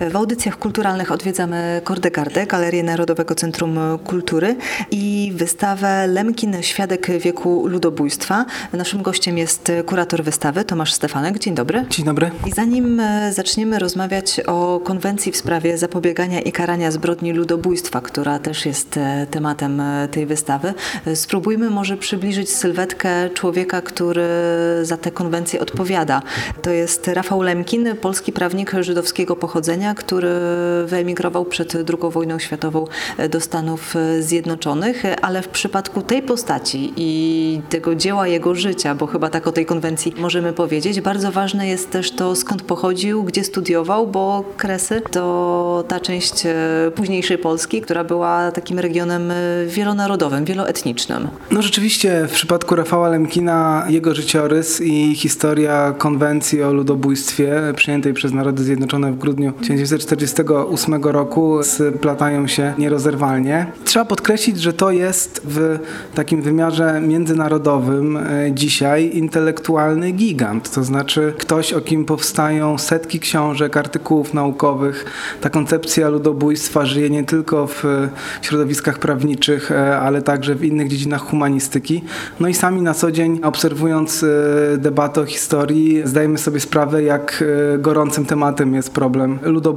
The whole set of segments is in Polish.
W audycjach kulturalnych odwiedzamy Kordegardę, Galerię Narodowego Centrum Kultury i wystawę Lemkin Świadek wieku ludobójstwa. Naszym gościem jest kurator wystawy Tomasz Stefanek. Dzień dobry. Dzień dobry. I zanim zaczniemy rozmawiać o konwencji w sprawie zapobiegania i karania zbrodni ludobójstwa, która też jest e, tematem e, tej wystawy, spróbujmy może przybliżyć sylwetkę człowieka, który za tę konwencję odpowiada. To jest Rafał Lemkin, polski prawnik żydowskiego pochodzenia, który wyemigrował przed II wojną światową do Stanów Zjednoczonych, ale w przypadku tej postaci i tego dzieła jego życia, bo chyba tak o tej konwencji możemy powiedzieć, bardzo ważne jest też to, skąd pochodził, gdzie studiował, bo Kresy to ta część e, późniejszej Polski, która była takim regionem e, wielonarodowym, wieloetnicznym. No rzeczywiście w przypadku Rafała Lemkina jego życiorys i historia konwencji o ludobójstwie przyjętej przez Narody Zjednoczone w grudniu 1948 roku splatają się nierozerwalnie. Trzeba podkreślić, że to jest w takim wymiarze międzynarodowym e, dzisiaj intelektualny gigant, to znaczy ktoś, o kim powstają setki książek, artykułów naukowych. Ta koncepcja ludobójstwa żyje nie tylko w środowiskach prawniczych, e, ale także w innych dziedzinach humanistyki. No i sami na co dzień obserwując e, debatę o historii zdajemy sobie sprawę, jak gorącym tematem jest problem ludobójstwa,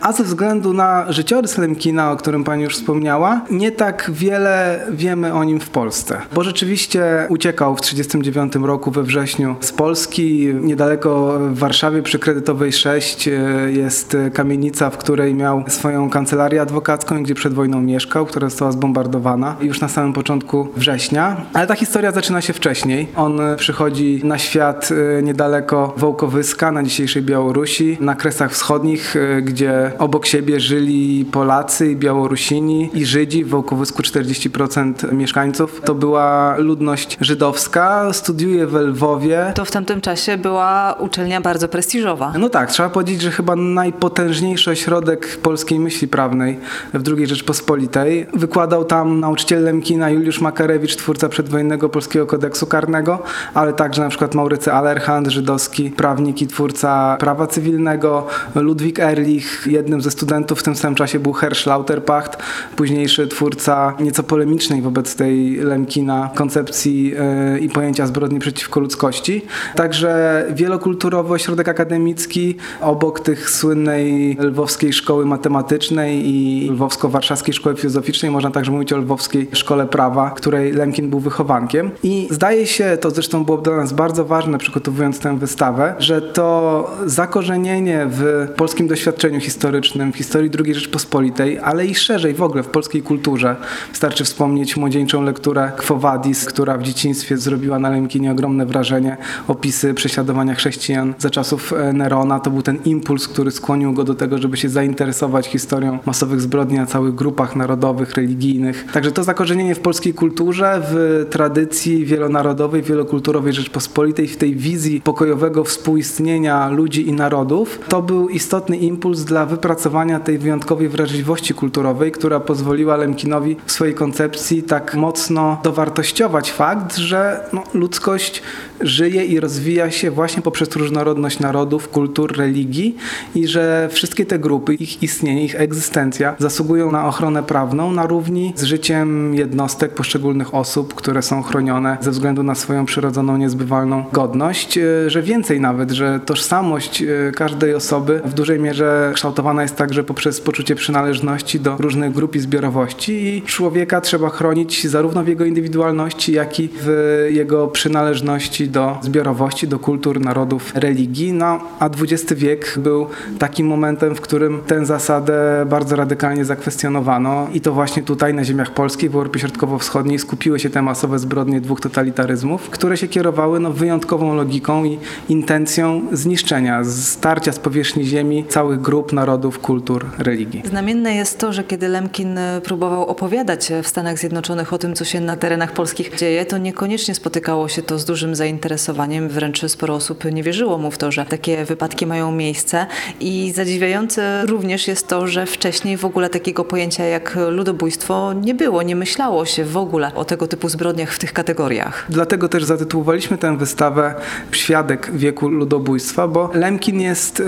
a ze względu na życiorys Lemkina, o którym pani już wspomniała, nie tak wiele wiemy o nim w Polsce. Bo rzeczywiście uciekał w 1939 roku we wrześniu z Polski. Niedaleko w Warszawie przy Kredytowej 6 e, jest kamienica, w której miał swoją kancelarię adwokacką, gdzie przed wojną mieszkał, która została zbombardowana już na samym początku września. Ale ta historia zaczyna się wcześniej. On przychodzi na świat e, niedaleko Wołkowyska, na dzisiejszej Białorusi, na Kresach Wschodnich, e, gdzie obok siebie żyli Polacy i Białorusini i Żydzi. W Wołkowysku 40% mieszkańców to była ludność żydowska. Studiuje w Lwowie. To w tamtym czasie była uczelnia bardzo prestiżowa. No tak, trzeba powiedzieć, że chyba najpotężniejszy ośrodek polskiej myśli prawnej w II Rzeczpospolitej. Wykładał tam nauczyciel Lemkina Juliusz Makarewicz, twórca przedwojennego polskiego kodeksu karnego, ale także na przykład Maurycy Alerhand, żydowski prawnik i twórca prawa cywilnego, Ludwik Erlich, jednym ze studentów w tym samym czasie był Herr Lauterpacht, późniejszy twórca nieco polemicznej wobec tej Lemkina koncepcji yy, i pojęcia zbrodni przeciwko ludzkości. Także wielokulturowy ośrodek akademicki obok tych słynnej lwowskiej szkoły matematycznej i lwowsko-warszawskiej szkoły filozoficznej, można także mówić o lwowskiej szkole prawa, której Lemkin był wychowankiem. I zdaje się, to zresztą było dla nas bardzo ważne przygotowując tę wystawę, że to zakorzenienie w polskim doświadczeniu historycznym, w historii II Rzeczpospolitej, ale i szerzej w ogóle w polskiej kulturze. Wystarczy wspomnieć młodzieńczą lekturę Quo Vadis, która w dzieciństwie zrobiła na Lemkinie ogromne wrażenie. Opisy prześladowania chrześcijan za czasów e, Nerona. To był ten impuls, który skłonił go do tego, żeby się zainteresować historią masowych zbrodni na całych grupach narodowych, religijnych. Także to zakorzenienie w polskiej kulturze, w tradycji wielonarodowej, wielokulturowej Rzeczpospolitej, w tej wizji pokojowego współistnienia ludzi i narodów, to był istotny impuls dla wypracowania tej wyjątkowej wrażliwości kulturowej, która pozwoliła Lemkinowi w swojej koncepcji tak mocno dowartościować fakt, że no, ludzkość żyje i rozwija się właśnie poprzez różnorodność narodów, kultur, religii i że wszystkie te grupy, ich istnienie, ich egzystencja zasługują na ochronę prawną na równi z życiem jednostek, poszczególnych osób, które są chronione ze względu na swoją przyrodzoną, niezbywalną godność, e, że więcej nawet, że tożsamość e, każdej osoby w dużej mierze kształtowana jest także poprzez poczucie przynależności do różnych grup i zbiorowości i człowieka trzeba chronić zarówno w jego indywidualności, jak i w jego przynależności do zbiorowości, do kultur, narodów, religii. No, a XX wiek był takim momentem, w którym tę zasadę bardzo radykalnie zakwestionowano i to właśnie tutaj na ziemiach polskich, w Europie Środkowo-Wschodniej skupiły się te masowe zbrodnie dwóch totalitaryzmów, które się kierowały no, wyjątkową logiką i intencją zniszczenia, starcia z powierzchni ziemi całych grup, narodów, kultur, religii. Znamienne jest to, że kiedy Lemkin próbował opowiadać w Stanach Zjednoczonych o tym, co się na terenach polskich dzieje, to niekoniecznie spotykało się to z dużym zainteresowaniem. Wręcz sporo osób nie wierzyło mu w to, że takie wypadki mają miejsce. I zadziwiające również jest to, że wcześniej w ogóle takiego pojęcia jak ludobójstwo nie było. Nie myślało się w ogóle o tego typu zbrodniach w tych kategoriach. Dlatego też zatytułowaliśmy tę wystawę Świadek wieku ludobójstwa, bo Lemkin jest e,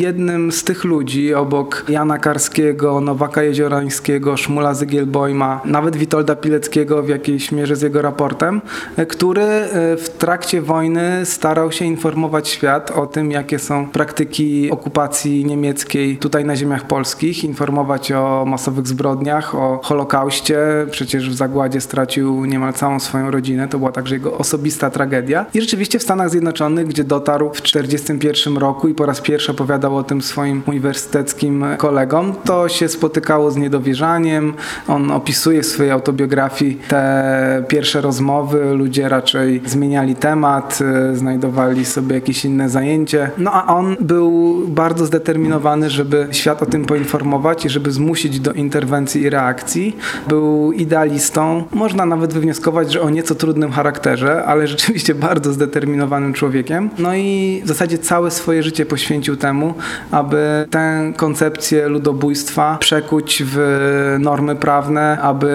jednym z tych ludzi obok Jana Karskiego, Nowaka Jeziorańskiego, Szmula Zygielbojma, nawet Witolda Pileckiego w jakiejś mierze z jego raportem, który e, w trakcie wojny starał się informować świat o tym, jakie są praktyki okupacji niemieckiej tutaj na ziemiach polskich, informować o masowych zbrodniach, o Holokauście. Przecież w zagładzie stracił niemal całą swoją rodzinę. To była także jego osobista tragedia. I rzeczywiście w Stanach Zjednoczonych, gdzie dotarł w 1941 roku i po raz pierwszy opowiadał o tym swoim uniwersyteckim kolegom, to się spotykało z niedowierzaniem. On opisuje w swojej autobiografii te pierwsze rozmowy. Ludzie raczej zmieniali temat, y, znajdowali sobie jakieś inne zajęcie. No a on był bardzo zdeterminowany, żeby świat o tym poinformować i żeby zmusić do interwencji i reakcji. Był idealistą. Można nawet wywnioskować, że o nieco trudnym charakterze, ale rzeczywiście bardzo zdeterminowanym człowiekiem. No i w zasadzie całe swoje życie poświęcił temu, aby tę koncepcję ludobójstwa przekuć w normy prawne, aby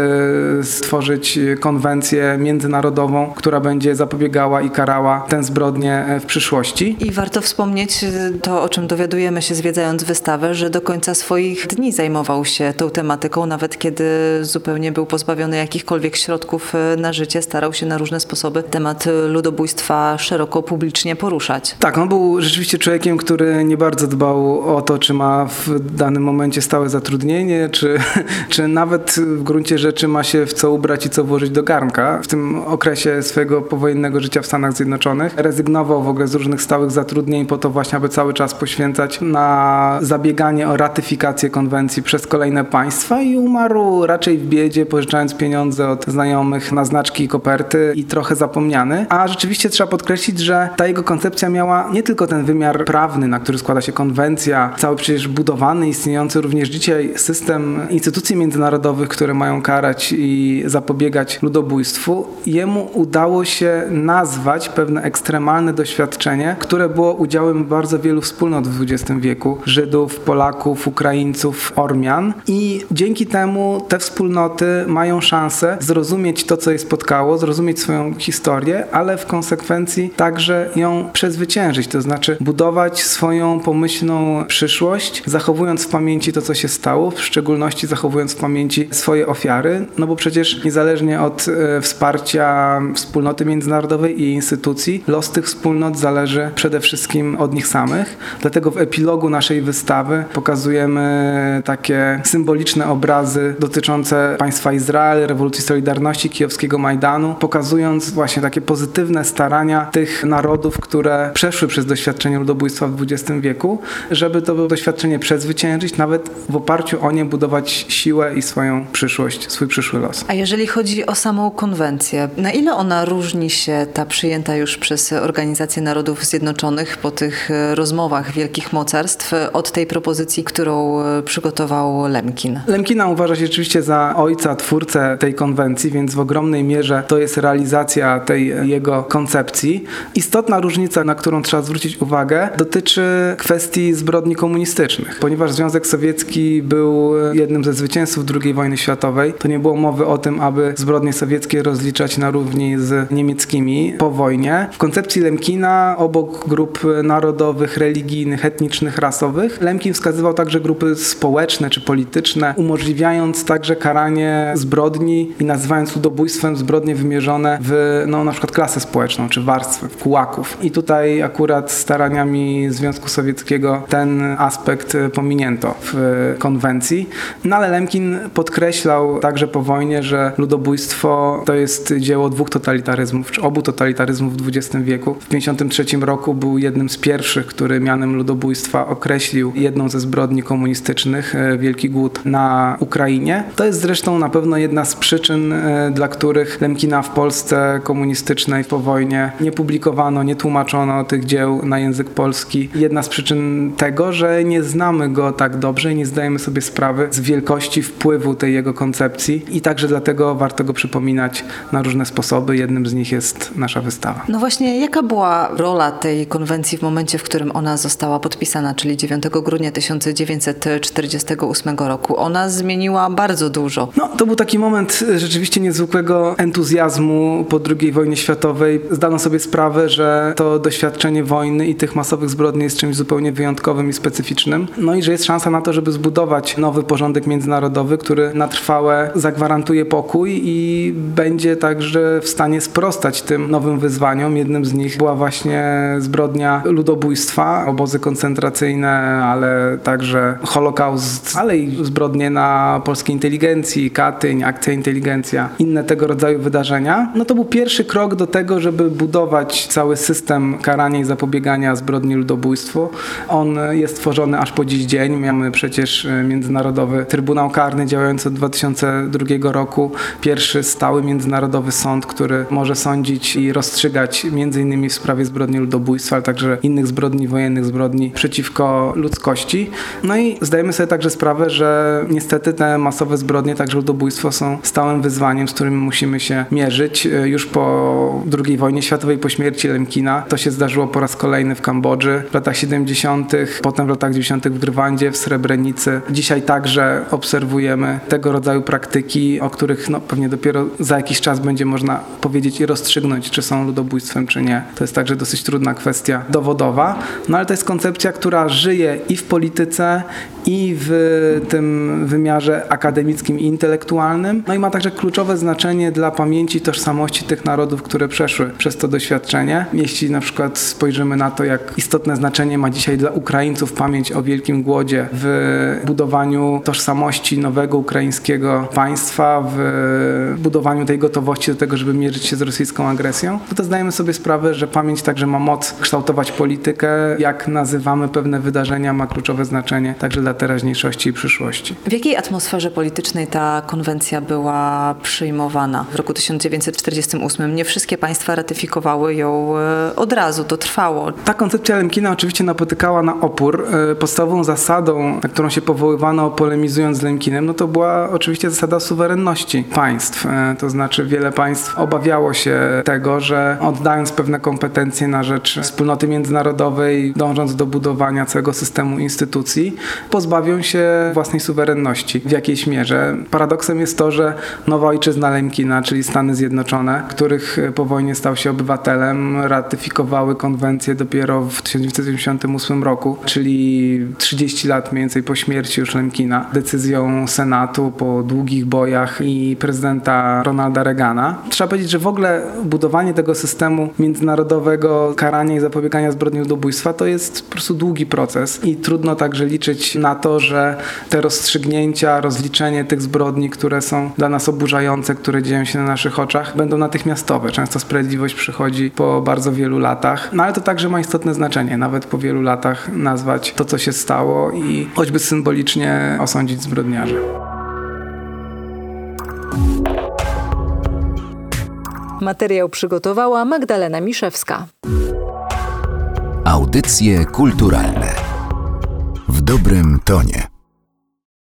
stworzyć konwencję międzynarodową, która będzie zapobiegała i karała tę zbrodnię w przyszłości. I warto wspomnieć to, o czym dowiadujemy się zwiedzając wystawę, że do końca swoich dni zajmował się tą tematyką, nawet kiedy zupełnie był pozbawiony jakichkolwiek środków na życie, starał się na różne sposoby temat ludobójstwa szeroko publicznie poruszać. Tak, on był rzeczywiście człowiekiem, który nie bardzo dbał o to, czy ma w danym momencie stałe zatrudnienie, czy, czy nawet w gruncie rzeczy ma się w co ubrać i co włożyć do garnka. W tym okresie swojego powojennego życia w Stanach Zjednoczonych rezygnował w ogóle z różnych stałych zatrudnień po to właśnie, aby cały czas poświęcać na zabieganie o ratyfikację konwencji przez kolejne państwa i umarł raczej w biedzie, pożyczając pieniądze od znajomych na znaczki i koperty i trochę zapomniany. A rzeczywiście trzeba podkreślić, że ta jego koncepcja miała nie tylko ten wymiar prawny, na który składa się konwencja, cały przecież budowany, istniejący również dzisiaj system instytucji międzynarodowych, które mają karać i zapobiegać ludobójstwu. Jemu udało się nazwać pewne ekstremalne doświadczenie, które było udziałem bardzo wielu wspólnot w XX wieku. Żydów, Polaków, Ukraińców, Ormian. I dzięki temu te wspólnoty mają szansę zrozumieć to, co je spotkało, zrozumieć swoją historię, ale w konsekwencji także ją przezwyciężyć, to znaczy budować swoją pomyślną przyszłość, zachowując w pamięci to, co się stało, w szczególności zachowując w pamięci swoje ofiary, no bo przecież niezależnie od e, wsparcia wspólnoty międzynarodowej i instytucji, los tych wspólnot zależy przede wszystkim od nich samych. Dlatego w epilogu naszej wystawy pokazujemy takie symboliczne obrazy dotyczące państwa Izrael, rewolucji Solidarności, kijowskiego Majdanu, pokazując właśnie takie pozytywne starania tych narodów, które przeszły przez doświadczenie ludobójstwa w XX wieku, żeby to doświadczenie przezwyciężyć, nawet w oparciu o nie budować siłę i swoją przyszłość, swój przyszły los. A jeżeli chodzi o samą konwencję, na ile ona różni się, ta przyjęta już przez Organizację Narodów Zjednoczonych po tych rozmowach wielkich mocarstw, od tej propozycji, którą przygotował Lemkin? Lemkina uważa się rzeczywiście za ojca, twórcę tej konwencji, więc w ogromnej mierze to jest realizacja tej jego koncepcji. Istotna różnica, na którą trzeba zwrócić uwagę, dotyczy kwestii zbrodni komunistycznych. Ponieważ Związek Sowiecki był jednym ze zwycięzców II wojny światowej, to nie było mowy o tym, aby zbrodnie sowieckie rozliczać na równi z niemieckimi po wojnie. W koncepcji Lemkina obok grup narodowych, religijnych, etnicznych, rasowych, Lemkin wskazywał także grupy społeczne czy polityczne, umożliwiając także karanie zbrodni i nazywając ludobójstwem zbrodnie wymierzone w no, na przykład klasę społeczną czy warstwę, kułaków. I tutaj akurat staraniami Związku Sowieckiego ten aspekt pominięto w konwencji. No ale Lemkin podkreślał także po wojnie, że ludobójstwo to jest dzieło dwóch totalitaryzmów, czy obu totalitaryzmów w XX wieku. W 1953 roku był jednym z pierwszych, który mianem ludobójstwa określił jedną ze zbrodni komunistycznych, e, Wielki Głód na Ukrainie. To jest zresztą na pewno jedna z przyczyn, e, dla których Lemkina w Polsce komunistycznej po wojnie nie publikowano, nie tłumaczono tych dzieł na język polski. Jedna z przyczyn tego, że nie znamy go tak dobrze i nie zdajemy sobie sprawy z wielkości wpływu tej jego koncepcji i także dlatego warto go przypominać na różne sposoby. Jednym z nich jest nasza wystawa. No właśnie, jaka była rola tej konwencji w momencie, w którym ona została podpisana, czyli 9 grudnia 1948 roku? Ona zmieniła bardzo dużo. No, to był taki moment rzeczywiście niezwykłego entuzjazmu po II wojnie światowej. Zdano sobie sprawę, że to doświadczenie wojny i tych masowych zbrodni jest czymś zupełnie wyjątkowym i specyficznym. No i że jest szansa na to, żeby zbudować nowy porządek międzynarodowy, który na trwałe zagwarantuje pokój i będzie także w stanie sprostać tym nowym wyzwaniom. Jednym z nich była właśnie zbrodnia ludobójstwa, obozy koncentracyjne, ale także Holokaust, ale i zbrodnie na polskiej inteligencji, Katyń, akcja inteligencja, inne tego rodzaju wydarzenia. No to był pierwszy krok do tego, żeby budować cały system karania i zapobiegania zbrodni ludobójstwu. On jest tworzony aż po dziś dzień. Mamy przecież Międzynarodowy Trybunał Karny działający od 2002 roku. Pierwszy stały międzynarodowy sąd, który może sądzić i rozstrzygać innymi w sprawie zbrodni ludobójstwa, ale także innych zbrodni wojennych, zbrodni przeciwko ludzkości. No i zdajemy sobie także sprawę, że niestety te masowe zbrodnie, także ludobójstwo są stałym wyzwaniem, z którym musimy się mierzyć. Już po II wojnie światowej, po śmierci Lemkina, to się zdarzyło po raz kolejny w Kambodży w latach 70., potem w latach 90. w Grywaldzie, w Srebrenicy. Dzisiaj także obserwujemy tego rodzaju praktyki, o których no, pewnie dopiero za jakiś czas będzie można powiedzieć i rozstrzygnąć, czy są ludobójstwem, czy nie. To jest także dosyć trudna kwestia dowodowa, no ale to jest koncepcja, która żyje i w polityce, i w tym wymiarze akademickim i intelektualnym, no i ma także kluczowe znaczenie dla pamięci tożsamości tych narodów, które przeszły przez to doświadczenie. Jeśli na przykład spojrzymy na to, jak istotne znaczenie ma dzisiaj dla Ukraińców pamięć o Wielkim Głodzie w budowaniu tożsamości nowego ukraińskiego państwa, w budowaniu tej gotowości do tego, żeby mierzyć się z rosyjską agresją, no to zdajemy sobie sprawę, że pamięć także ma moc kształtować politykę. Jak nazywamy pewne wydarzenia, ma kluczowe znaczenie także dla teraźniejszości i przyszłości. W jakiej atmosferze politycznej ta konwencja była przyjmowana w roku 1948? Nie wszystkie państwa ratyfikowały ją e, od razu, to trwało. Ta koncepcja Lemkina oczywiście napotykała na opór. E, podstawową zasadą, na którą się powoływano polemizując z Lemkinem, no to była oczywiście zasada suwerenności państw. E, to znaczy wiele państw obawiało się tego, że oddając pewne kompetencje na rzecz wspólnoty międzynarodowej, dążąc do budowania całego systemu instytucji, pozbawią się własnej suwerenności w jakiejś mierze. Paradoksem jest to, że nowa ojczyzna Lemkina, czyli Stany Zjednoczone, których po wojnie stał się obywatelem, ratyfikowały konwencję dopiero w 1998 roku, czyli 30 lat mniej więcej po śmierci już Lemkina, decyzją Senatu po długich bojach i prezydenta Ronalda Reagana. Trzeba powiedzieć, że w ogóle budowanie tego systemu międzynarodowego karania i zapobiegania zbrodni ludobójstwa to jest po prostu długi proces i trudno także liczyć na to, że te rozstrzygnięcia, rozliczenie tych zbrodni, które są dla nas oburzające, które dzieją się na naszych oczach, będą natychmiastowe. Często sprawiedliwość przychodzi po bardzo wielu latach, no ale to także ma istotne znaczenie, nawet po wielu latach nazwać to, co się stało i choćby symbolicznie osądzić zbrodniarzy. Materiał przygotowała Magdalena Miszewska. Audycje kulturalne w dobrym tonie.